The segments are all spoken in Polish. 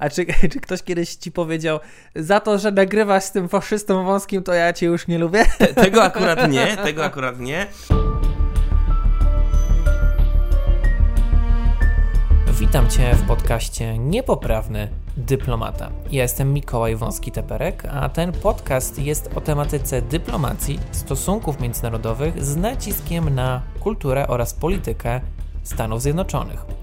A czy, czy ktoś kiedyś ci powiedział, za to, że nagrywasz z tym faszystą wąskim, to ja cię już nie lubię? Tego akurat nie, tego akurat nie. Witam Cię w podcaście Niepoprawny Dyplomata. Ja jestem Mikołaj Wąski-Teperek, a ten podcast jest o tematyce dyplomacji, stosunków międzynarodowych z naciskiem na kulturę oraz politykę Stanów Zjednoczonych.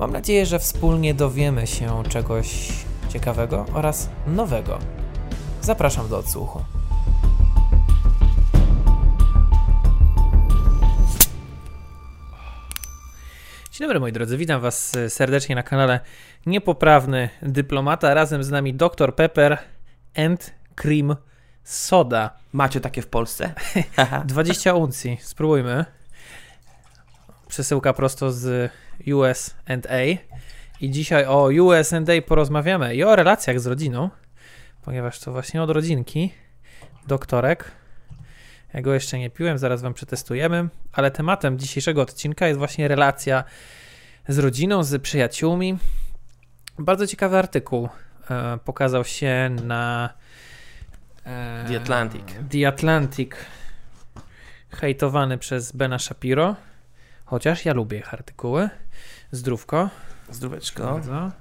Mam nadzieję, że wspólnie dowiemy się czegoś ciekawego oraz nowego. Zapraszam do odsłuchu. Dzień dobry moi drodzy, witam was serdecznie na kanale Niepoprawny Dyplomata. Razem z nami Dr Pepper and Cream Soda. Macie takie w Polsce? 20 uncji, spróbujmy. Przesyłka prosto z USA. I dzisiaj o USA porozmawiamy i o relacjach z rodziną, ponieważ to właśnie od rodzinki doktorek. Ja go jeszcze nie piłem, zaraz wam przetestujemy, ale tematem dzisiejszego odcinka jest właśnie relacja z rodziną, z przyjaciółmi. Bardzo ciekawy artykuł e, pokazał się na e, The Atlantic. The Atlantic, hejtowany przez Bena Shapiro, chociaż ja lubię ich artykuły. Zdrówko. Zdróweczko. Bardzo.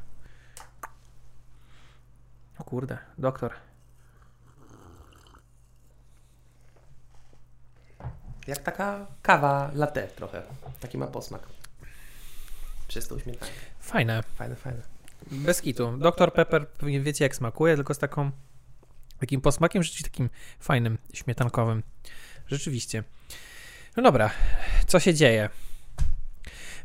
O kurde, doktor. Jak taka kawa latte trochę. Taki ma posmak. Przez tą śmietankę. Fajne. Fajne, fajne. Bez kitu. Dr Pepper, pewnie wiecie jak smakuje, tylko z taką takim posmakiem rzeczywiście takim fajnym, śmietankowym. Rzeczywiście. No dobra, co się dzieje?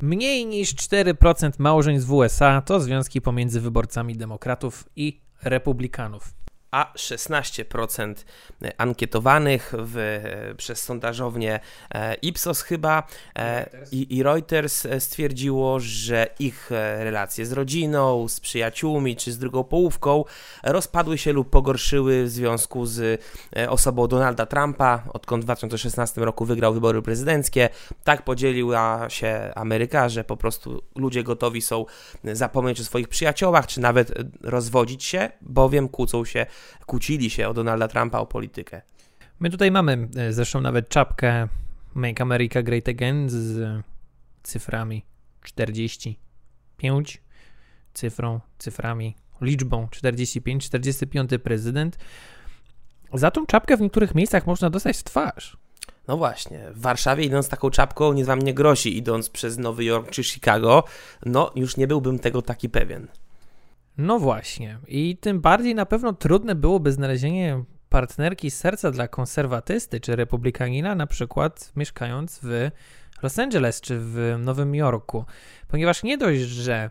Mniej niż 4% małżeństw w USA to związki pomiędzy wyborcami demokratów i republikanów a 16% ankietowanych w, przez sondażownię e, Ipsos chyba e, i, i Reuters stwierdziło, że ich relacje z rodziną, z przyjaciółmi czy z drugą połówką rozpadły się lub pogorszyły w związku z e, osobą Donalda Trumpa, odkąd w 2016 roku wygrał wybory prezydenckie. Tak podzieliła się Ameryka, że po prostu ludzie gotowi są zapomnieć o swoich przyjaciołach, czy nawet rozwodzić się, bowiem kłócą się kłócili się o Donalda Trumpa, o politykę. My tutaj mamy e, zresztą nawet czapkę Make America Great Again z cyframi 45, cyfrą, cyframi, liczbą 45, 45 prezydent. Za tą czapkę w niektórych miejscach można dostać w twarz. No właśnie, w Warszawie idąc taką czapką nic wam nie grozi, idąc przez Nowy Jork czy Chicago, no już nie byłbym tego taki pewien. No właśnie. I tym bardziej na pewno trudne byłoby znalezienie partnerki serca dla konserwatysty czy republikanina, na przykład mieszkając w Los Angeles czy w Nowym Jorku. Ponieważ nie dość, że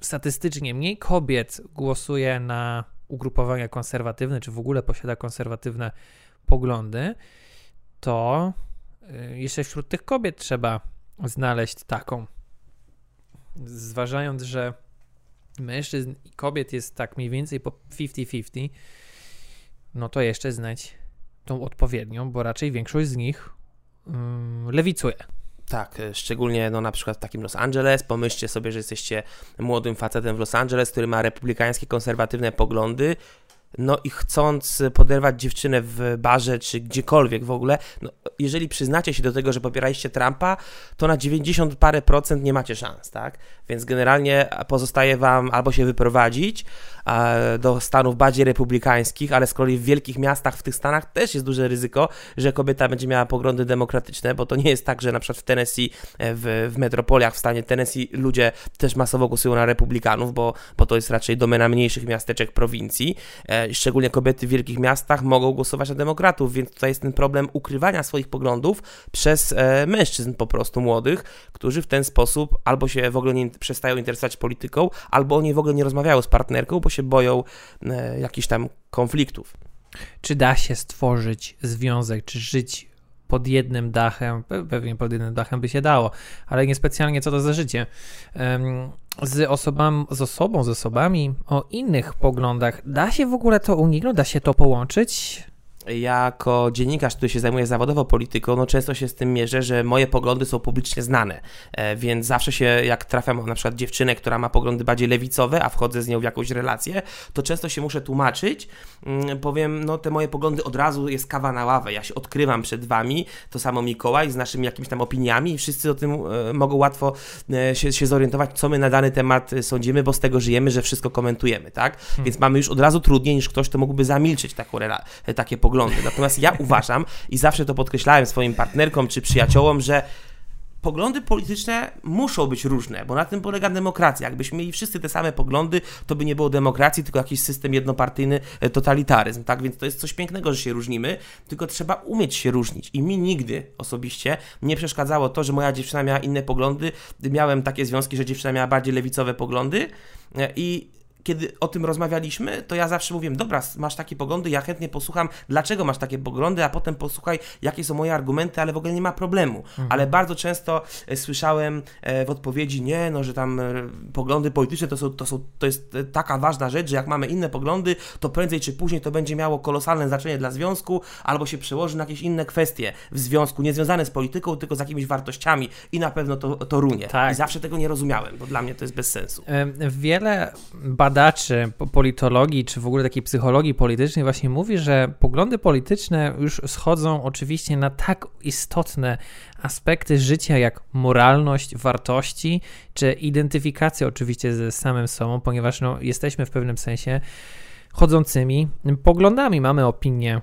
statystycznie mniej kobiet głosuje na ugrupowania konserwatywne, czy w ogóle posiada konserwatywne poglądy, to y, jeszcze wśród tych kobiet trzeba znaleźć taką. Zważając, że mężczyzn i kobiet jest tak mniej więcej po 50-50, no to jeszcze znać tą odpowiednią, bo raczej większość z nich um, lewicuje. Tak, e, szczególnie no, na przykład w takim Los Angeles. Pomyślcie sobie, że jesteście młodym facetem w Los Angeles, który ma republikańskie, konserwatywne poglądy no i chcąc poderwać dziewczynę w barze czy gdziekolwiek w ogóle, no, jeżeli przyznacie się do tego, że popieraliście Trumpa, to na 90 parę procent nie macie szans, tak? Więc generalnie pozostaje wam albo się wyprowadzić do stanów bardziej republikańskich, ale z kolei w wielkich miastach w tych stanach też jest duże ryzyko, że kobieta będzie miała poglądy demokratyczne, bo to nie jest tak, że na przykład w Tennessee, e, w, w metropoliach w stanie Tennessee ludzie też masowo głosują na republikanów, bo, bo to jest raczej domena mniejszych miasteczek prowincji. E, szczególnie kobiety w wielkich miastach, mogą głosować na demokratów, więc tutaj jest ten problem ukrywania swoich poglądów przez e, mężczyzn po prostu młodych, którzy w ten sposób albo się w ogóle nie przestają interesować polityką, albo oni w ogóle nie rozmawiają z partnerką, bo się boją e, jakichś tam konfliktów. Czy da się stworzyć związek, czy żyć pod jednym dachem, pewnie pod jednym dachem by się dało, ale niespecjalnie co to za życie. Z, osobami, z osobą, z osobami o innych poglądach, da się w ogóle to uniknąć, da się to połączyć? Jako dziennikarz, który się zajmuje zawodowo polityką, no często się z tym mierzę, że moje poglądy są publicznie znane, e, więc zawsze się, jak trafiam na przykład dziewczynę, która ma poglądy bardziej lewicowe, a wchodzę z nią w jakąś relację, to często się muszę tłumaczyć, mm, powiem, no te moje poglądy od razu jest kawa na ławę, ja się odkrywam przed wami, to samo Mikołaj z naszymi jakimiś tam opiniami i wszyscy o tym e, mogą łatwo e, się, się zorientować, co my na dany temat sądzimy, bo z tego żyjemy, że wszystko komentujemy, tak? Hmm. Więc mamy już od razu trudniej niż ktoś, kto mógłby zamilczyć taką takie poglądy poglądy. Natomiast ja uważam i zawsze to podkreślałem swoim partnerkom czy przyjaciołom, że poglądy polityczne muszą być różne, bo na tym polega demokracja. Jakbyśmy mieli wszyscy te same poglądy, to by nie było demokracji, tylko jakiś system jednopartyjny, e, totalitaryzm, tak? Więc to jest coś pięknego, że się różnimy, tylko trzeba umieć się różnić. I mi nigdy osobiście nie przeszkadzało to, że moja dziewczyna miała inne poglądy. Miałem takie związki, że dziewczyna miała bardziej lewicowe poglądy e, i kiedy o tym rozmawialiśmy, to ja zawsze mówiłem, dobra, masz takie poglądy, ja chętnie posłucham, dlaczego masz takie poglądy, a potem posłuchaj, jakie są moje argumenty, ale w ogóle nie ma problemu. Mhm. Ale bardzo często e, słyszałem e, w odpowiedzi, nie, no, że tam e, poglądy polityczne to, są, to, są, to jest taka ważna rzecz, że jak mamy inne poglądy, to prędzej czy później to będzie miało kolosalne znaczenie dla związku, albo się przełoży na jakieś inne kwestie w związku, nie związane z polityką, tylko z jakimiś wartościami i na pewno to, to runie. Tak. I zawsze tego nie rozumiałem, bo dla mnie to jest bez sensu. Wiele badań badaczy politologii, czy w ogóle takiej psychologii politycznej właśnie mówi, że poglądy polityczne już schodzą oczywiście na tak istotne aspekty życia jak moralność, wartości, czy identyfikacja oczywiście ze samym sobą, ponieważ no, jesteśmy w pewnym sensie chodzącymi poglądami, mamy opinie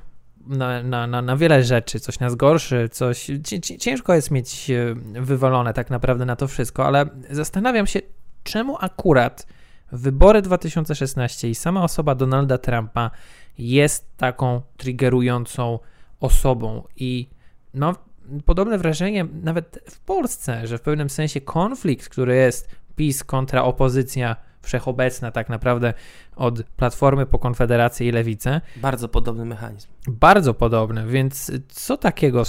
na, na, na, na wiele rzeczy, coś nas gorszy, coś. Ciężko jest mieć e, wywalone tak naprawdę na to wszystko, ale zastanawiam się, czemu akurat wybory 2016 i sama osoba Donalda Trumpa jest taką triggerującą osobą. I mam podobne wrażenie nawet w Polsce, że w pewnym sensie konflikt, który jest PiS kontra opozycja wszechobecna tak naprawdę od Platformy po Konfederację i Lewicę. Bardzo podobny mechanizm. Bardzo podobny, więc co takiego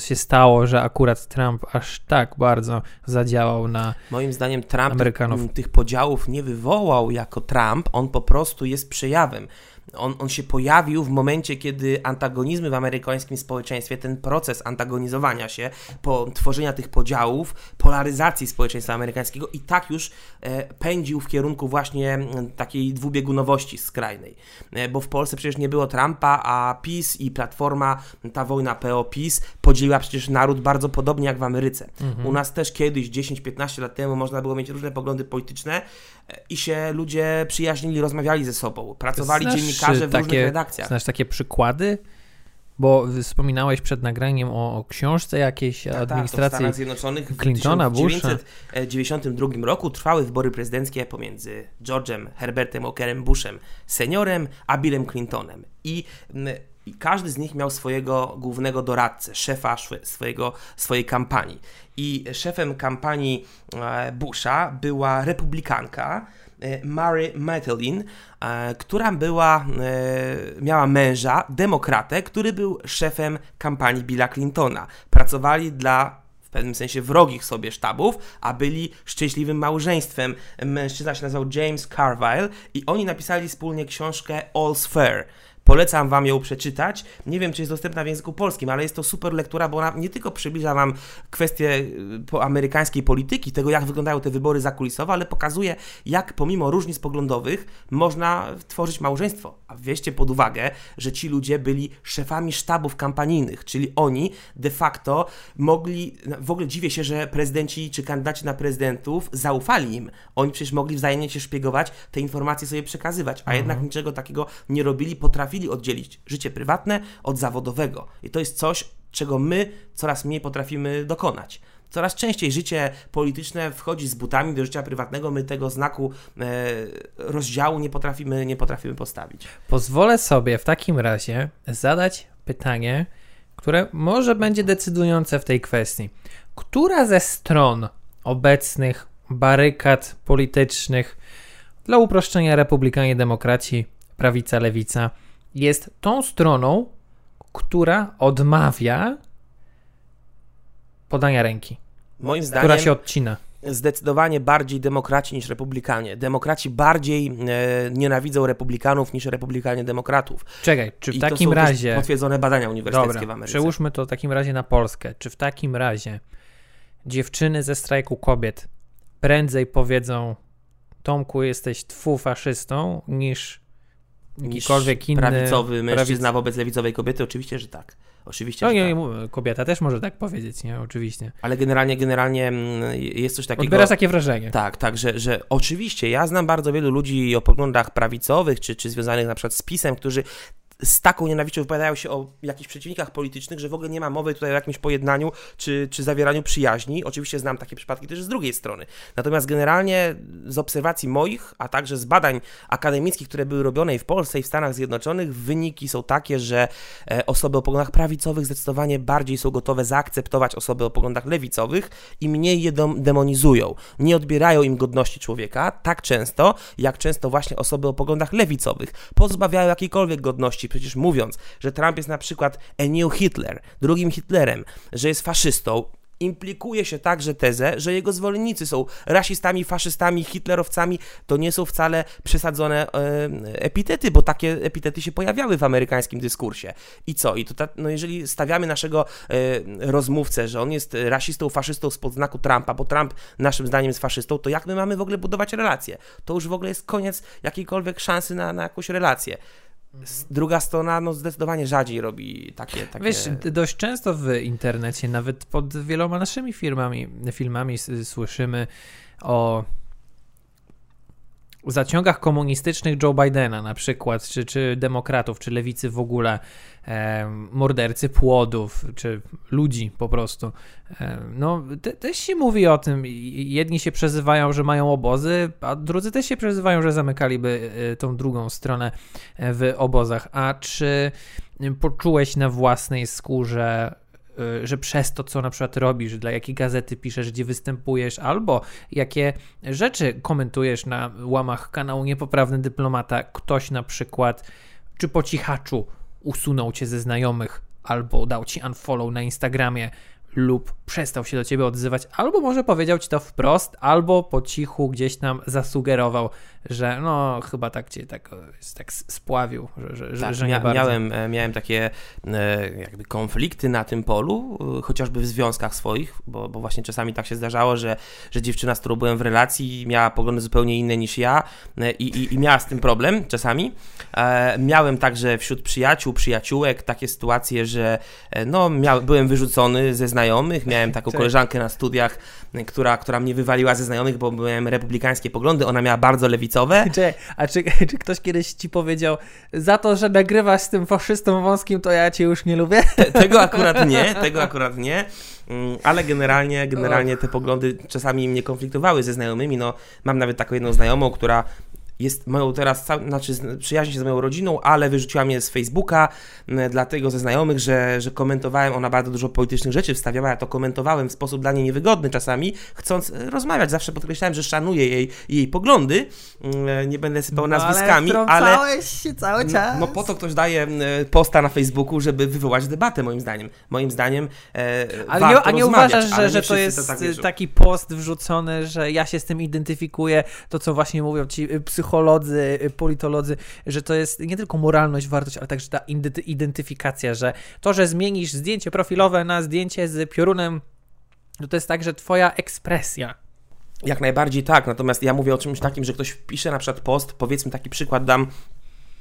się stało, że akurat Trump aż tak bardzo zadziałał na Moim zdaniem Trump Amerykanów. Tych, tych podziałów nie wywołał jako Trump, on po prostu jest przejawem on, on się pojawił w momencie, kiedy antagonizmy w amerykańskim społeczeństwie, ten proces antagonizowania się, po, tworzenia tych podziałów, polaryzacji społeczeństwa amerykańskiego i tak już e, pędził w kierunku właśnie takiej dwubiegunowości skrajnej. E, bo w Polsce przecież nie było Trumpa, a PiS i Platforma, ta wojna PO-PiS podzieliła przecież naród bardzo podobnie jak w Ameryce. Mhm. U nas też kiedyś, 10-15 lat temu, można było mieć różne poglądy polityczne i się ludzie przyjaźnili, rozmawiali ze sobą, pracowali dziennikarze dziennikarze w takie, różnych redakcjach. Znasz takie przykłady? Bo wspominałeś przed nagraniem o, o książce jakiejś tak, administracji tak, w Stanach Zjednoczonych Clintona, w 1992 roku trwały wybory prezydenckie pomiędzy George'em Herbertem Walkerem Bushem seniorem a Billem Clintonem. I, I, każdy z nich miał swojego głównego doradcę, szefa swojego, swojej kampanii. I szefem kampanii e, Busha była republikanka, E, Mary Madeline, e, która była, miała męża, demokratę, który był szefem kampanii Billa Clintona. Pracowali dla w pewnym sensie wrogich sobie sztabów, a byli szczęśliwym małżeństwem. Mężczyzna się nazywał James Carville i oni napisali wspólnie książkę All's Fair. Polecam Wam ją przeczytać. Nie wiem, czy jest dostępna w języku polskim, ale jest to super lektura, bo ona nie tylko przybliża Wam kwestie y, amerykańskiej polityki, tego jak wyglądają te wybory zakulisowe, ale pokazuje, jak pomimo różnic poglądowych można tworzyć małżeństwo. A weźcie pod uwagę, że ci ludzie byli szefami sztabów kampanijnych, czyli oni de facto mogli, w ogóle dziwię się, że prezydenci czy kandydaci na prezydentów zaufali im. Oni przecież mogli wzajemnie się szpiegować, te informacje sobie przekazywać, a mhm. jednak niczego takiego nie robili, potrafili potrafili oddzielić życie prywatne od zawodowego. I to jest coś, czego my coraz mniej potrafimy dokonać. Coraz częściej życie polityczne wchodzi z butami do życia prywatnego, my tego znaku e, rozdziału nie potrafimy, nie potrafimy postawić. Pozwolę sobie w takim razie zadać pytanie, które może będzie decydujące w tej kwestii. Która ze stron obecnych barykad politycznych, dla uproszczenia republikanie, demokraci, prawica, lewica, jest tą stroną, która odmawia podania ręki. Moim zdaniem, która się odcina. zdecydowanie bardziej demokraci niż republikanie. Demokraci bardziej e, nienawidzą republikanów niż republikanie demokratów. Czekaj, czy w I takim to są razie... Potwierdzone badania uniwersyteckie Dobra, w Ameryce. przełóżmy to w takim razie na Polskę. Czy w takim razie dziewczyny ze strajku kobiet prędzej powiedzą Tomku, jesteś twu faszystą, niż jakikolwiek inny... prawicowy mężczyzna prawic- wobec lewicowej kobiety? Oczywiście, że tak. Oczywiście, No nie, tak. kobieta też może tak powiedzieć, nie? Oczywiście. Ale generalnie, generalnie mm, jest coś takiego... Odbierasz takie wrażenie. Tak, tak, że, że oczywiście ja znam bardzo wielu ludzi o poglądach prawicowych, czy, czy związanych na przykład z PiSem, którzy z taką nienawiścią wypowiadają się o jakichś przeciwnikach politycznych, że w ogóle nie ma mowy tutaj o jakimś pojednaniu czy, czy zawieraniu przyjaźni. Oczywiście znam takie przypadki też z drugiej strony. Natomiast generalnie z obserwacji moich, a także z badań akademickich, które były robione i w Polsce, i w Stanach Zjednoczonych, wyniki są takie, że e, osoby o poglądach prawicowych zdecydowanie bardziej są gotowe zaakceptować osoby o poglądach lewicowych i mniej je demonizują. Nie odbierają im godności człowieka tak często, jak często właśnie osoby o poglądach lewicowych pozbawiają jakiejkolwiek godności, przecież mówiąc, że Trump jest na przykład a new Hitler, drugim Hitlerem, że jest faszystą, implikuje się także tezę, że jego zwolennicy są rasistami, faszystami, hitlerowcami. To nie są wcale przesadzone e, epitety, bo takie epitety się pojawiały w amerykańskim dyskursie. I co? I to ta, no jeżeli stawiamy naszego e, rozmówcę, że on jest rasistą, faszystą spod znaku Trumpa, bo Trump naszym zdaniem jest faszystą, to jak my mamy w ogóle budować relacje? To już w ogóle jest koniec jakiejkolwiek szansy na, na jakąś relację. S- Druga strona no zdecydowanie rzadziej robi takie... takie... Wiesz, dość często w internecie, nawet pod wieloma naszymi firmami, filmami słyszymy o zaciągach komunistycznych Joe Bidena na przykład, czy, czy demokratów, czy lewicy w ogóle, e, mordercy płodów, czy ludzi po prostu. E, no, te, też się mówi o tym. Jedni się przezywają, że mają obozy, a drudzy też się przezywają, że zamykaliby e, tą drugą stronę e, w obozach. A czy poczułeś na własnej skórze, że przez to, co na przykład robisz, dla jakiej gazety piszesz, gdzie występujesz, albo jakie rzeczy komentujesz na łamach kanału Niepoprawny Dyplomata, ktoś na przykład, czy po cichaczu usunął cię ze znajomych, albo dał ci unfollow na Instagramie, lub przestał się do ciebie odzywać, albo może powiedział ci to wprost, albo po cichu gdzieś tam zasugerował, że no chyba tak cię tak, tak spławił, że, że, Tak, że mia- nie bardzo. miałem, e, miałem takie e, jakby konflikty na tym polu, e, chociażby w związkach swoich, bo, bo właśnie czasami tak się zdarzało, że, że dziewczyna, z którą byłem w relacji, miała poglądy zupełnie inne niż ja i, i, i miała z tym problem czasami. Miałem także wśród przyjaciół, przyjaciółek takie sytuacje, że no, miał, byłem wyrzucony ze znajomych, miałem taką koleżankę na studiach, która, która mnie wywaliła ze znajomych, bo miałem republikańskie poglądy, ona miała bardzo lewicowe. Czekaj, a czy, czy ktoś kiedyś ci powiedział, za to, że nagrywasz z tym faszystą wąskim, to ja cię już nie lubię? Te- Tego akurat nie, tego akurat nie, Mm, ale generalnie, generalnie te poglądy czasami mnie konfliktowały ze znajomymi. No, mam nawet taką jedną znajomą, która jest moją teraz, znaczy przyjaźni się z moją rodziną, ale wyrzuciła mnie z Facebooka, dlatego ze znajomych, że, że komentowałem, ona bardzo dużo politycznych rzeczy wstawiała, ja to komentowałem w sposób dla niej niewygodny czasami, chcąc e, rozmawiać. Zawsze podkreślałem, że szanuję jej, jej poglądy, Mm, nie będę sypał nazwiskami, ale... się cały No, no po to ktoś daje posta na Facebooku, żeby wywołać debatę, moim zdaniem. Moim zdaniem e, Ale warto nie, a nie uważasz, ale że, że to jest tak taki post wrzucony, że ja się z tym identyfikuję, to co właśnie mówią ci y, psycholodzy, y, politolodzy, że to jest nie tylko moralność, wartość, ale także ta identy- identyfikacja, że to, że zmienisz zdjęcie profilowe na zdjęcie z piorunem, no to jest także twoja ekspresja. Jak najbardziej tak, natomiast ja mówię o czymś takim, że ktoś pisze na przykład post, powiedzmy taki przykład dam,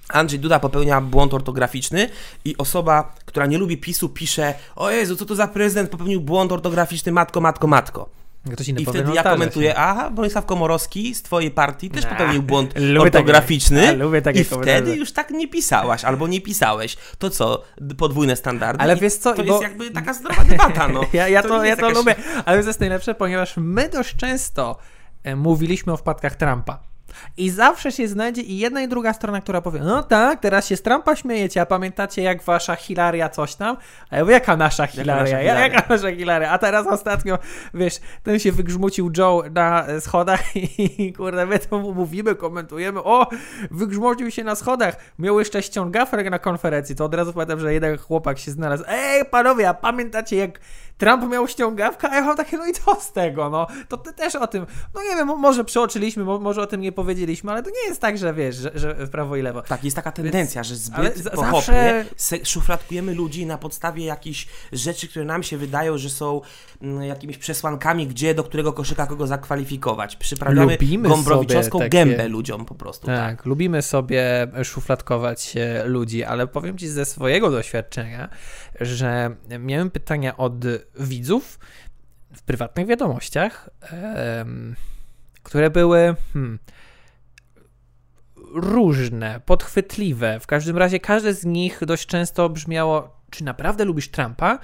Andrzej Duda popełnia błąd ortograficzny i osoba, która nie lubi PiSu pisze o Jezu, co to za prezydent popełnił błąd ortograficzny, matko, matko, matko. Ktoś inny I wtedy no ja komentuję, się. aha, Bronisław Komorowski z twojej partii też popełnił błąd lubię ortograficzny takie- a, lubię takie i komentarze. wtedy już tak nie pisałaś albo nie pisałeś. To co, podwójne standardy? Ale wiesz co, To bo- jest jakby taka zdrowa debata, no. Ja, ja to, nie ja to jakaś- lubię, ale to jest najlepsze, ponieważ my dość często e, mówiliśmy o wpadkach Trumpa. I zawsze się znajdzie i jedna i druga strona, która powie, no tak, teraz się z Trumpa śmiejecie, a pamiętacie jak wasza Hilaria coś tam? A ja mówię, jaka nasza Hilaria? nasza Ja- Hilaria? Jaka nasza Hilaria? A teraz ostatnio, wiesz, ten się wygrzmucił Joe na schodach i kurde, my to mówimy, komentujemy, o, wygrzmucił się na schodach, miał jeszcze ściągafrek na konferencji, to od razu pamiętam, że jeden chłopak się znalazł, ej panowie, a pamiętacie jak Trump miał ściągawkę, a ja mam takie, no i co z tego, no, to ty też o tym, no nie wiem, może przeoczyliśmy, może o tym nie powiedzieliśmy, ale to nie jest tak, że wiesz, że, że w prawo i lewo. Tak, jest taka tendencja, Więc, że zbyt za, pochopnie zawsze... szufladkujemy ludzi na podstawie jakichś rzeczy, które nam się wydają, że są mm, jakimiś przesłankami, gdzie, do którego koszyka kogo zakwalifikować. Przyprawiamy lubimy gombrowiczowską takie... gębę ludziom po prostu. Tak, tak, lubimy sobie szufladkować ludzi, ale powiem Ci ze swojego doświadczenia, że miałem pytania od widzów w prywatnych wiadomościach, które były hmm, różne, podchwytliwe. W każdym razie każde z nich dość często brzmiało: Czy naprawdę lubisz Trumpa?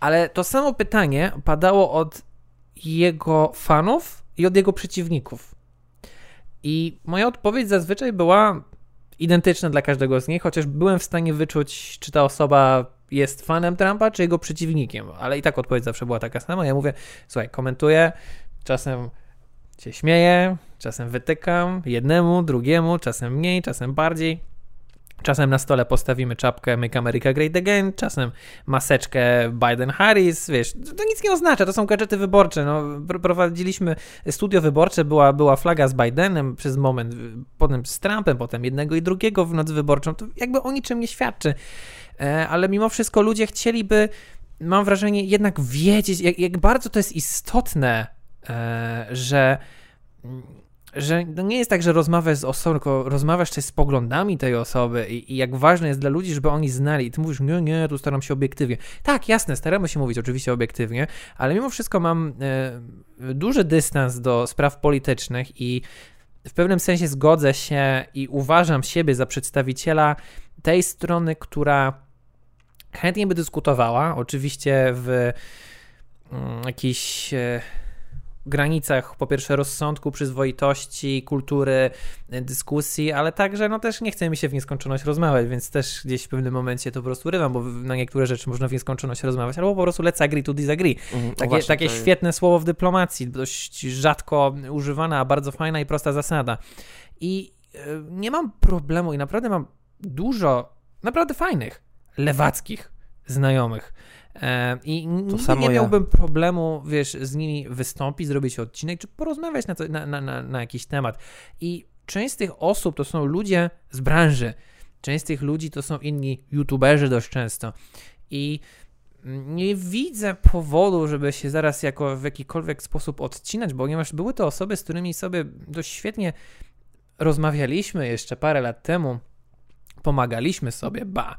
Ale to samo pytanie padało od jego fanów i od jego przeciwników. I moja odpowiedź zazwyczaj była identyczna dla każdego z nich, chociaż byłem w stanie wyczuć, czy ta osoba jest fanem Trumpa, czy jego przeciwnikiem. Ale i tak odpowiedź zawsze była taka sama. Ja mówię, słuchaj, komentuję, czasem się śmieję, czasem wytykam jednemu, drugiemu, czasem mniej, czasem bardziej. Czasem na stole postawimy czapkę Make America Great Again, czasem maseczkę Biden-Harris, wiesz, to nic nie oznacza, to są gadżety wyborcze, no, prowadziliśmy studio wyborcze, była, była flaga z Bidenem przez moment, potem z Trumpem, potem jednego i drugiego w noc wyborczą, to jakby o niczym nie świadczy, ale mimo wszystko ludzie chcieliby, mam wrażenie, jednak wiedzieć, jak, jak bardzo to jest istotne, e, że że to nie jest tak, że rozmawiasz z osobą, tylko rozmawiasz też z poglądami tej osoby i, i, jak ważne jest dla ludzi, żeby oni znali. I ty mówisz, nie, nie, tu staram się obiektywnie. Tak, jasne, staramy się mówić oczywiście obiektywnie, ale mimo wszystko mam e, duży dystans do spraw politycznych i w pewnym sensie zgodzę się i uważam siebie za przedstawiciela tej strony, która chętnie by dyskutowała, oczywiście w mm, jakiś e, granicach po pierwsze rozsądku, przyzwoitości, kultury, dyskusji, ale także no też nie chce mi się w nieskończoność rozmawiać, więc też gdzieś w pewnym momencie to po prostu rywam, bo na niektóre rzeczy można w nieskończoność rozmawiać, albo po prostu let's agree to disagree. Mhm, takie właśnie, takie świetne słowo w dyplomacji, dość rzadko używane, a bardzo fajna i prosta zasada. I y, nie mam problemu i naprawdę mam dużo naprawdę fajnych, lewackich znajomych, E, I nigdy nie miałbym ja. problemu, wiesz, z nimi wystąpić, zrobić odcinek, czy porozmawiać na, to, na, na, na, na jakiś temat. I część z tych osób to są ludzie z branży. Część z tych ludzi to są inni youtuberzy dość często. I nie widzę powodu, żeby się zaraz jako w jakikolwiek sposób odcinać, ponieważ były to osoby, z którymi sobie dość świetnie rozmawialiśmy jeszcze parę lat temu, pomagaliśmy sobie, ba.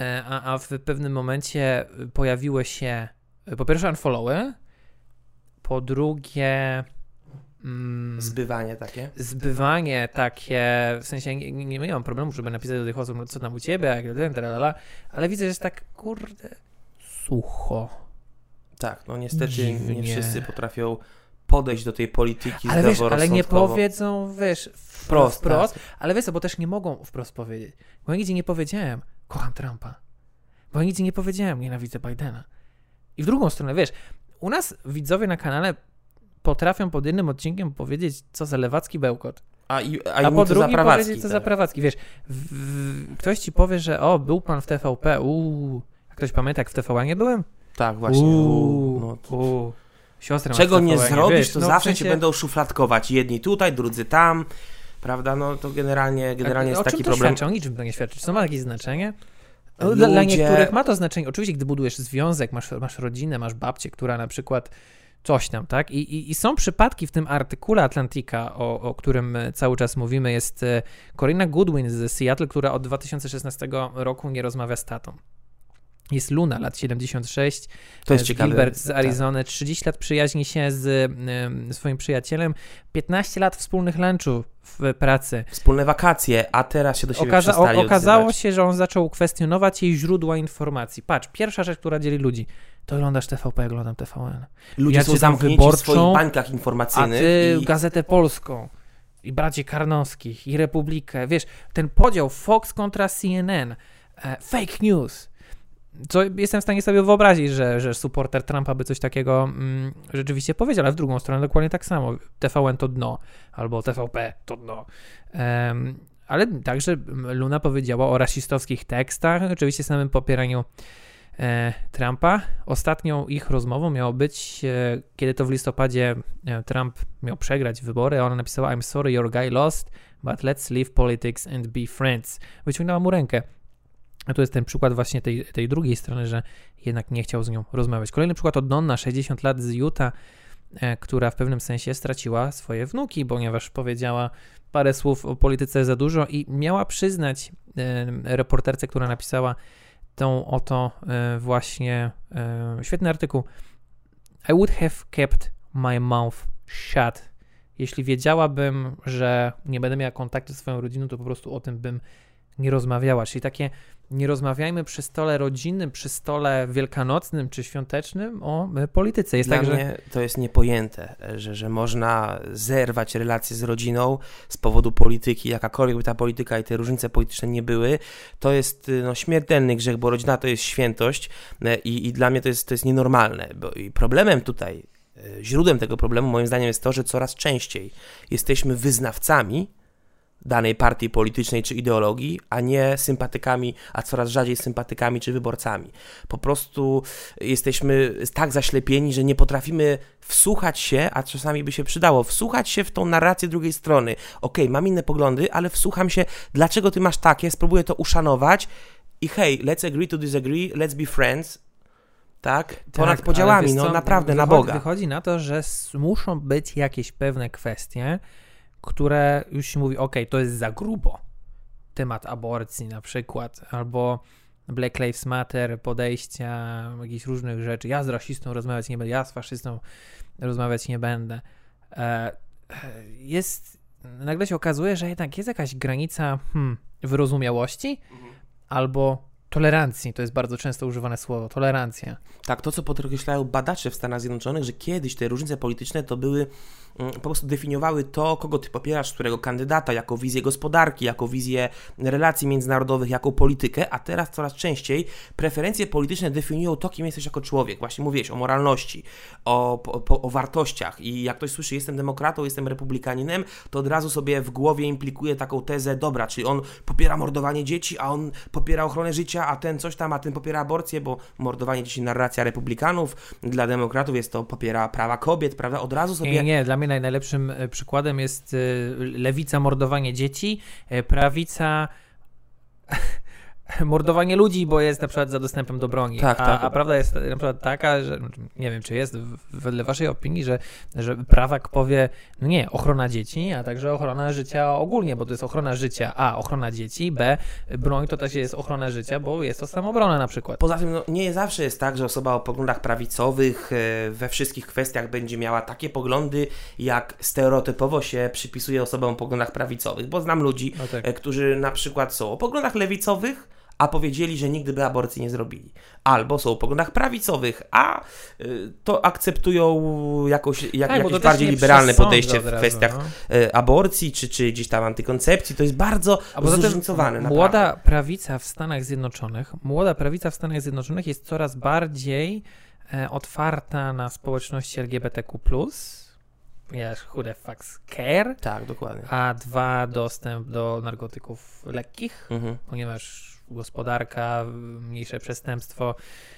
E, a, a w pewnym momencie pojawiły się po pierwsze unfollowy, po drugie mm, zbywanie takie. Zbywanie takie, w sensie nie, nie, nie mam problemu, żeby napisać do tych osób, no co tam u ciebie, jak ten, tralala, ale widzę, że jest tak, kurde, sucho. Tak, no niestety Dziwnie. nie wszyscy potrafią podejść do tej polityki ale wiesz, ale nie powiedzą, wiesz, wprost, wprost tak. ale wiesz, bo też nie mogą wprost powiedzieć. Bo nigdzie nie powiedziałem, kocham Trumpa. Bo nigdzie nie powiedziałem, nienawidzę Bidena. I w drugą stronę, wiesz, u nas widzowie na kanale potrafią pod jednym odcinkiem powiedzieć, co za lewacki bełkot. A, i, a, a po drugim powiedzieć, co za prawacki. Wiesz, w, w, ktoś ci powie, że o, był pan w TVP, uuu. A ktoś pamięta, jak w TVA nie byłem? Tak, właśnie. Uuu, no to... Siostra Czego nie zrobisz, wiesz, to no, zawsze cię będą szufladkować. Jedni tutaj, drudzy tam prawda? No to generalnie, generalnie jest o taki problem. Świadczy? O niczym to nie świadczy. Czy to ma jakieś znaczenie? No, Ludzie... Dla niektórych ma to znaczenie. Oczywiście, gdy budujesz związek, masz, masz rodzinę, masz babcię, która na przykład coś tam, tak? I, i, I, są przypadki w tym artykule Atlantika, o, o którym cały czas mówimy, jest e, Corinna Goodwin z Seattle, która od 2016 roku nie rozmawia z tatą. Jest Luna, lat 76. To jest ciekawe. Gilbert z tak. Arizony. 30 lat przyjaźni się z y, swoim przyjacielem. 15 lat wspólnych lunchów w pracy. Wspólne wakacje, a teraz się do siebie Okaza o, Okazało się, że on zaczął kwestionować jej źródła informacji. Patrz, pierwsza rzecz, która dzieli ludzi. To oglądasz TVP, jak oglądam TVN. Ludzie ja są zamknięci wyborczą, w swoich bańkach informacyjnych. A ty i... Gazetę Polską. I bracie Karnowskich, i Republikę. Wiesz, ten podział Fox kontra CNN. E, fake news co jestem w stanie sobie wyobrazić, że, że supporter Trumpa by coś takiego mm, rzeczywiście powiedział, ale w drugą stronę dokładnie tak samo. TVN to dno, albo TVP to dno. Um, ale także Luna powiedziała o rasistowskich tekstach, oczywiście samym popieraniu e, Trumpa. Ostatnią ich rozmową miało być, e, kiedy to w listopadzie e, Trump miał przegrać wybory, a ona napisała I'm sorry your guy lost, but let's leave politics and be friends. Wyciągnęła mu rękę. A tu jest ten przykład właśnie tej, tej drugiej strony, że jednak nie chciał z nią rozmawiać. Kolejny przykład od Donna, 60 lat z Utah, e, która w pewnym sensie straciła swoje wnuki, ponieważ powiedziała parę słów o polityce za dużo i miała przyznać e, reporterce, która napisała tą oto e, właśnie świetny artykuł. I would have kept my mouth shut. Jeśli wiedziałabym, że nie będę miała kontaktu z swoją rodziną, to po prostu o tym bym nie rozmawiała. Czyli takie nie rozmawiajmy przy stole rodzinnym, przy stole wielkanocnym czy świątecznym o e, polityce. Jest Dla tak, mnie że... to jest niepojęte, że, że można zerwać relacje z rodziną z powodu polityki, jakakolwiek by ta polityka i te różnice polityczne nie były. To jest y, no, śmiertelny grzech, bo rodzina to jest świętość e, i, i dla mnie to jest, to jest nienormalne. Bo, I problemem tutaj, e, źródłem tego problemu moim zdaniem jest to, że coraz częściej jesteśmy wyznawcami danej partii politycznej czy ideologii, a nie sympatykami, a coraz rzadziej sympatykami czy wyborcami. Po prostu jesteśmy tak zaślepieni, że nie potrafimy wsłuchać się, a czasami by się przydało, wsłuchać się w tą narrację drugiej strony. Okej, okay, mam inne poglądy, ale wsłucham się, dlaczego ty masz takie, spróbuję to uszanować i hej, let's agree to disagree, let's be friends, tak? Ponad tak, podziałami, no naprawdę, wychodzi, na Boga. Wychodzi na to, że muszą być jakieś pewne kwestie, które już się mówi, ok, to jest za grubo. Temat aborcji na przykład, albo Black Lives Matter, podejścia, jakichś różnych rzeczy. Ja z rasistą rozmawiać nie będę, ja z faszystą rozmawiać nie będę. E, jest, nagle się okazuje, że jednak jest jakaś granica hmm, wyrozumiałości mhm. albo tolerancji. To jest bardzo często używane słowo, tolerancja. Tak, to co podkreślają badacze w Stanach Zjednoczonych, że kiedyś te różnice polityczne to były Mm, po prostu definiowały to, kogo ty popierasz, którego kandydata, jako wizję gospodarki, jako wizję relacji międzynarodowych, jako politykę, a teraz coraz częściej preferencje polityczne definiują to, kim jesteś jako człowiek. Właśnie mówiłeś o moralności, o, o, o wartościach i jak ktoś słyszy, jestem demokratą, jestem republikaninem, to od razu sobie w głowie implikuje taką tezę, dobra, czyli on popiera mordowanie dzieci, a on popiera ochronę życia, a ten coś tam, a ten popiera aborcję, bo mordowanie dzieci narracja republikanów, dla demokratów jest to popiera prawa kobiet, prawda? Od razu sobie... Nie, nie, dla mnie najlepszym e, przykładem jest e, lewica mordowanie dzieci, e, prawica mordowanie ludzi, bo jest na przykład za dostępem do broni. Tak, a, tak. a prawda jest na przykład taka, że nie wiem, czy jest wedle waszej opinii, że, że prawak powie, no nie, ochrona dzieci, a także ochrona życia ogólnie, bo to jest ochrona życia, a ochrona dzieci, b broń to też jest ochrona życia, bo jest to samobrona na przykład. Poza tym no, nie zawsze jest tak, że osoba o poglądach prawicowych e, we wszystkich kwestiach będzie miała takie poglądy, jak stereotypowo się przypisuje osobom o poglądach prawicowych, bo znam ludzi, no tak. E, którzy na przykład są o poglądach lewicowych, a powiedzieli, że nigdy by aborcji nie zrobili. Albo są o poglądach prawicowych, a y, to akceptują jakoś, jak, tak, jakieś bardziej liberalne podejście w kwestiach no. Y, aborcji, czy, czy gdzieś tam antykoncepcji. To jest bardzo zróżnicowane. Młoda prawica w Stanach Zjednoczonych, młoda prawica w Stanach Zjednoczonych jest coraz bardziej e, otwarta na społeczności LGBTQ+, ponieważ who the fuck care. Tak, dokładnie. A dwa, dostęp do narkotyków lekkich, mhm. ponieważ gospodarka, mniejsze przestępstwo.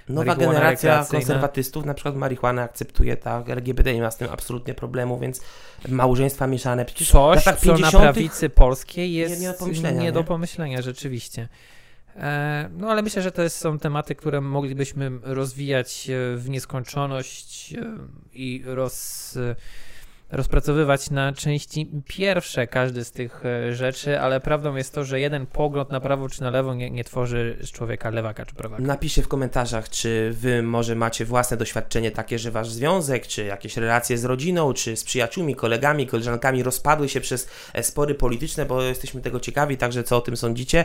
Nowa generacja konserwatystów, na przykład marihuanę akceptuje, tak, LGBT nie ma z tym absolutnie problemu, więc małżeństwa mieszane. Przecież Coś, co 50 na prawicy polskiej jest nie, nie, do, pomyślenia, nie, nie do pomyślenia, rzeczywiście. E, no ale myślę, że to są tematy, które moglibyśmy rozwijać e, w nieskończoność e, i roz rozpracowywać na części pierwsze każdy z tych e, rzeczy, ale prawdą jest to, że jeden pogląd na prawo czy na lewo nie, nie tworzy z człowieka lewaka czy prawaka. Napiszcie w komentarzach, czy wy może macie własne doświadczenie takie, że wasz związek, czy jakieś relacje z rodziną, czy z przyjaciółmi, kolegami, koleżankami rozpadły się przez e, spory polityczne, bo jesteśmy tego ciekawi, także co o tym sądzicie. E,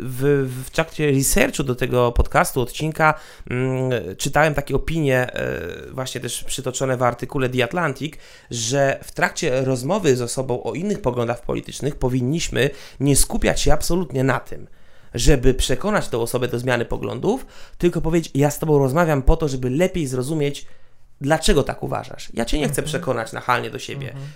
w, w trakcie researchu do tego podcastu, odcinka, mm, czytałem takie opinie, właśnie też przytoczone w artykule The Atlantic, że w trakcie rozmowy z osobą o innych poglądach politycznych powinniśmy nie skupiać się absolutnie na tym, żeby przekonać tę osobę do zmiany poglądów, tylko powiedzieć: Ja z Tobą rozmawiam po to, żeby lepiej zrozumieć, dlaczego tak uważasz. Ja Cię nie chcę mhm. przekonać nachalnie do siebie. Mhm.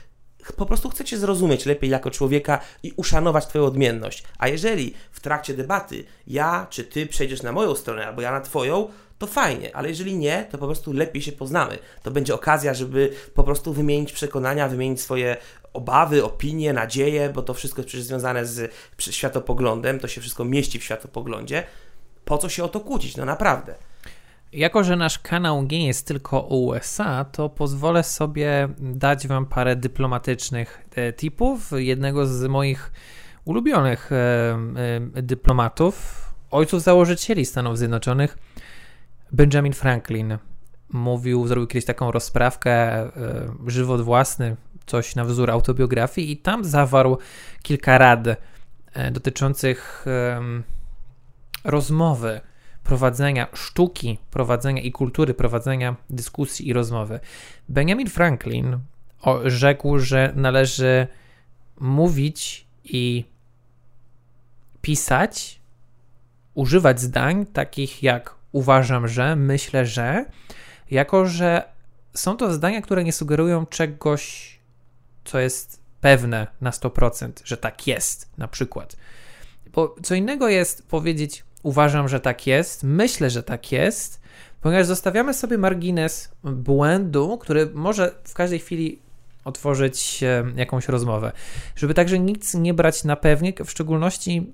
po prostu chcecie zrozumieć lepiej jako człowieka i uszanować Twoją odmienność. A jeżeli w trakcie debaty ja czy Ty przejdziesz na moją stronę, albo ja na Twoją, to fajnie, ale jeżeli nie, to po prostu lepiej się poznamy. To będzie okazja, żeby po prostu wymienić przekonania, wymienić swoje obawy, opinie, nadzieje, bo to wszystko jest przecież związane z światopoglądem, to się wszystko mieści w światopoglądzie. Po co się o to kłócić? No naprawdę. Jako, że nasz kanał nie jest tylko USA, to pozwolę sobie dać Wam parę dyplomatycznych e, tipów. Jednego z moich ulubionych e, e, dyplomatów, ojców założycieli Stanów Zjednoczonych, Benjamin Franklin. Mówił, zrobił kiedyś taką rozprawkę, żywot własny, coś na wzór autobiografii, i tam zawarł kilka rad dotyczących rozmowy prowadzenia sztuki, prowadzenia i kultury prowadzenia dyskusji i rozmowy. Benjamin Franklin rzekł, że należy mówić i pisać, używać zdań takich jak uważam, że, myślę, że, jako że są to zdania, które nie sugerują czegoś, co jest pewne na 100%, że tak jest, na przykład. Bo co innego jest powiedzieć Uważam, że tak jest, myślę, że tak jest, ponieważ zostawiamy sobie margines błędu, który może w każdej chwili otworzyć jakąś rozmowę. Żeby także nic nie brać na pewnik, w szczególności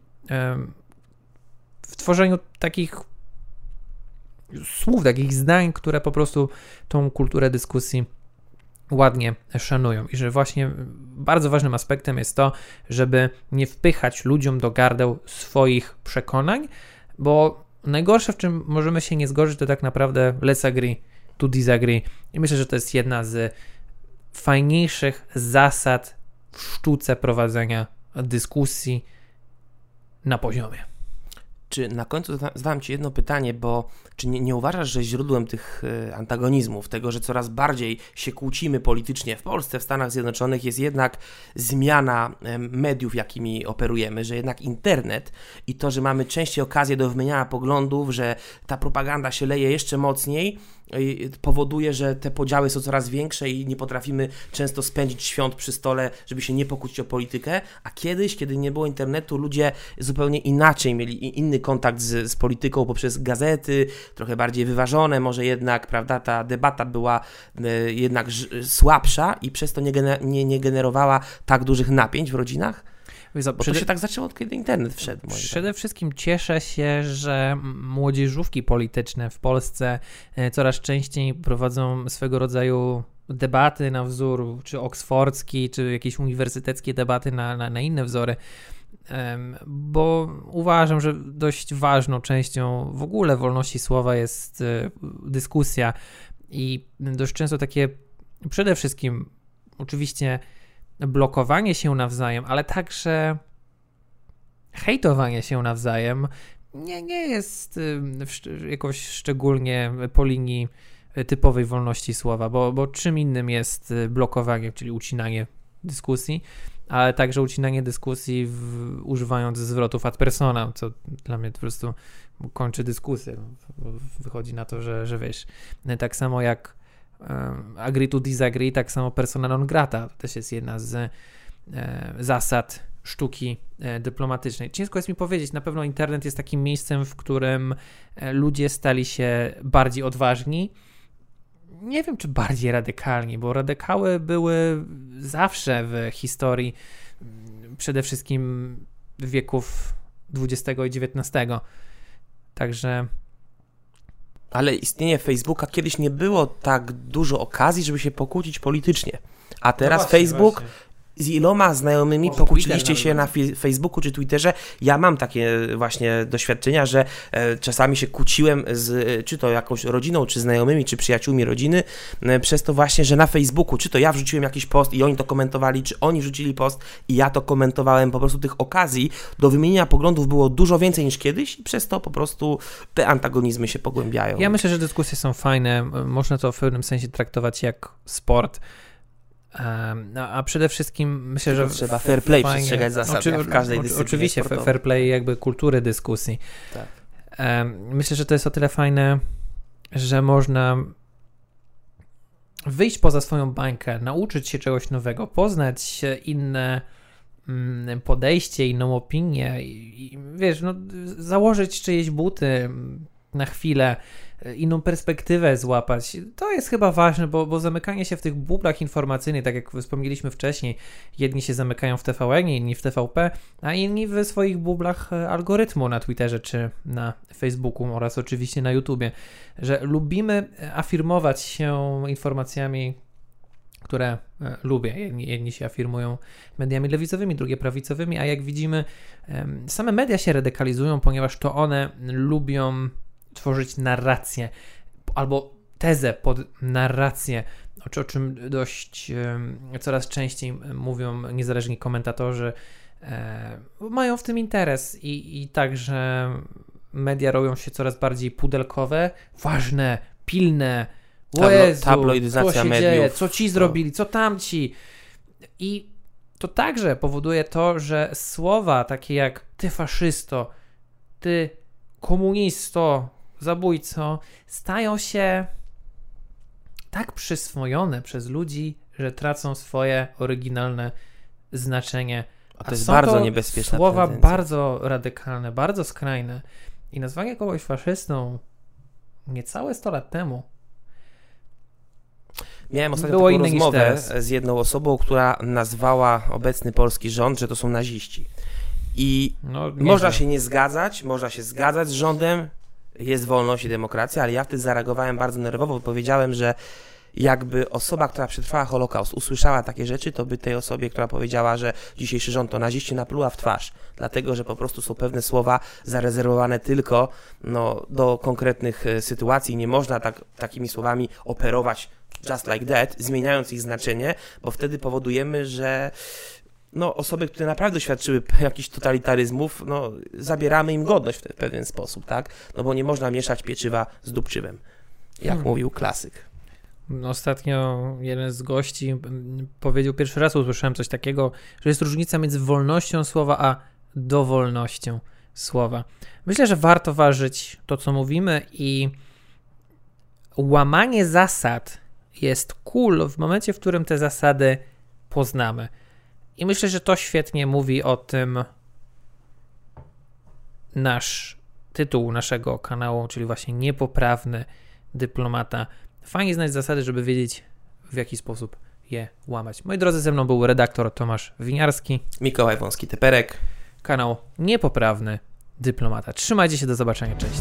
w tworzeniu takich słów, takich zdań, które po prostu tą kulturę dyskusji ładnie szanują i że właśnie bardzo ważnym aspektem jest to, żeby nie wpychać ludziom do gardeł swoich przekonań, bo najgorsze, w czym możemy się nie zgodzić, to tak naprawdę let's agree to disagree. I myślę, że to jest jedna z fajniejszych zasad w sztuce prowadzenia dyskusji na poziomie. Czy na końcu zadam Ci jedno pytanie, bo czy nie, nie, uważasz, że źródłem tych e, antagonizmów, tego, że coraz bardziej się kłócimy politycznie w Polsce, w Stanach Zjednoczonych, jest jednak zmiana mediów, jakimi operujemy, że jednak internet i to, że mamy częściej okazję do wymieniania poglądów, że ta propaganda się leje jeszcze mocniej, powoduje, że te podziały są coraz większe i nie potrafimy często spędzić świąt przy stole, żeby się nie pokłócić o politykę, a kiedyś, kiedy nie było internetu, ludzie zupełnie inaczej mieli inny kontakt z, z polityką poprzez gazety, trochę bardziej wyważone, może jednak, prawda, ta debata była e, jednak słabsza i przez to nie, gener nie, nie generowała tak dużych napięć w rodzinach? Bo przede... to się tak zaczęło, od kiedy internet wszedł. Przede wszystkim cieszę się, że młodzieżówki polityczne w Polsce e, coraz częściej prowadzą swego rodzaju debaty na wzór czy oksfordzki, czy jakieś uniwersyteckie debaty na, na, na inne wzory bo uważam, że dość ważną częścią w ogóle wolności słowa jest e, dyskusja i dość często takie przede wszystkim oczywiście blokowanie się nawzajem, ale także hejtowanie się nawzajem nie, nie jest jakoś szczególnie po linii typowej wolności słowa, bo, bo czym innym jest blokowanie, czyli ucinanie dyskusji, ale także ucinanie dyskusji w, używając zwrotów ad persona, co dla mnie po prostu kończy dyskusję. Wychodzi na to, że, że wiesz, tak samo jak agree to disagree, tak samo persona non grata. To też jest jedna z e, zasad sztuki e, dyplomatycznej. Ciężko jest mi powiedzieć, na pewno internet jest takim miejscem, w którym e, ludzie stali się bardziej odważni. Nie wiem, czy bardziej radykalni, bo radykały były zawsze w historii, mm, przede wszystkim wieków XX i XIX. Także ale istnienie Facebooka kiedyś nie było tak dużo okazji, żeby się pokłócić politycznie. A teraz no właśnie, Facebook właśnie z iloma znajomymi Może pokłóciliście się na Facebooku czy Twitterze. Ja mam takie właśnie doświadczenia, że e, czasami się kłóciłem z e, czy to jakąś rodziną, czy znajomymi, czy przyjaciółmi rodziny, e, przez to właśnie, że na Facebooku, czy to ja wrzuciłem jakiś post i oni to komentowali, czy oni wrzucili post i ja to komentowałem. Po prostu tych okazji do wymienienia poglądów było dużo więcej niż kiedyś i przez to po prostu te antagonizmy się pogłębiają. Ja myślę, że dyskusje są fajne. Można to w pewnym sensie traktować jak sport a przede wszystkim myślę, że. Trzeba fair play fajnie, przestrzegać zasad oczy, w każdej dyskusji. Oczywiście, sportowej. fair play, jakby kultury dyskusji. Tak. Myślę, że to jest o tyle fajne, że można wyjść poza swoją bańkę, nauczyć się czegoś nowego, poznać inne mm, podejście, inną opinię i, i wiesz, no, założyć czyjeś buty na chwilę, inną perspektywę złapać. To jest chyba ważne, bo, bo zamykanie się w tych bublach informacyjnych, tak jak wspomnieliśmy wcześniej, jedni się zamykają w TVN, inni w TVP, a inni w swoich bublach e, algorytmu na Twitterze czy na Facebooku oraz oczywiście na YouTubie, że lubimy afirmować się informacjami które e, lubię. Jedni, jedni, się afirmują mediami lewicowymi, drugie prawicowymi, a jak widzimy, same media się radykalizują, ponieważ to one lubią tworzyć narrację albo tezę pod narrację, o czym dość coraz częściej mówią niezależni komentatorzy, e, mają w tym interes i, i także media robią się coraz bardziej pudelkowe, ważne, pilne, o Jezu, tabloidyzacja co się mediów. dzieje, co ci zrobili, co tamci. I to także powoduje to, że słowa takie jak ty faszysto, ty komunisto, zabójco stają się tak przyswojone przez ludzi, że tracą swoje oryginalne znaczenie. A to jest bardzo to niebezpieczne. Słowa tendencja. bardzo radykalne, bardzo skrajne. I nazwanie kogoś faszystą niecałe 100 lat temu Miałem ostatnio Było taką rozmowę z jedną osobą, która nazwała obecny polski rząd, że to są naziści. I no, można się nie zgadzać, można się zgadzać z rządem, jest wolność i demokracja, ale ja wtedy zareagowałem bardzo nerwowo, bo powiedziałem, że jakby osoba, która przetrwała Holokaust, usłyszała takie rzeczy, to by tej osobie, która powiedziała, że dzisiejszy rząd to naziści, napluła w twarz, dlatego że po prostu są pewne słowa zarezerwowane tylko no, do konkretnych e, sytuacji. Nie można tak, takimi słowami operować just like that, zmieniając ich znaczenie, bo wtedy powodujemy, że no, osoby, które naprawdę doświadczyły jakichś totalitaryzmów, no, zabieramy im godność w pewien sposób, tak? No bo nie można mieszać pieczywa z dupczywem, jak hmm. mówił klasyk. Ostatnio jeden z gości powiedział, pierwszy raz usłyszałem coś takiego, że jest różnica między wolnością słowa a dowolnością słowa. Myślę, że warto ważyć to, co mówimy i łamanie zasad jest cool w momencie, w którym te zasady poznamy. I myślę, że to świetnie mówi o tym nasz tytuł naszego kanału, czyli właśnie niepoprawny dyplomata. Fajnie znać zasady, żeby wiedzieć w jaki sposób je łamać. Moi drodzy, ze mną był redaktor Tomasz Winiarski. Mikołaj Wąski-Teperek. Kanał Niepoprawny Dyplomata. Trzymajcie się, do zobaczenia, cześć.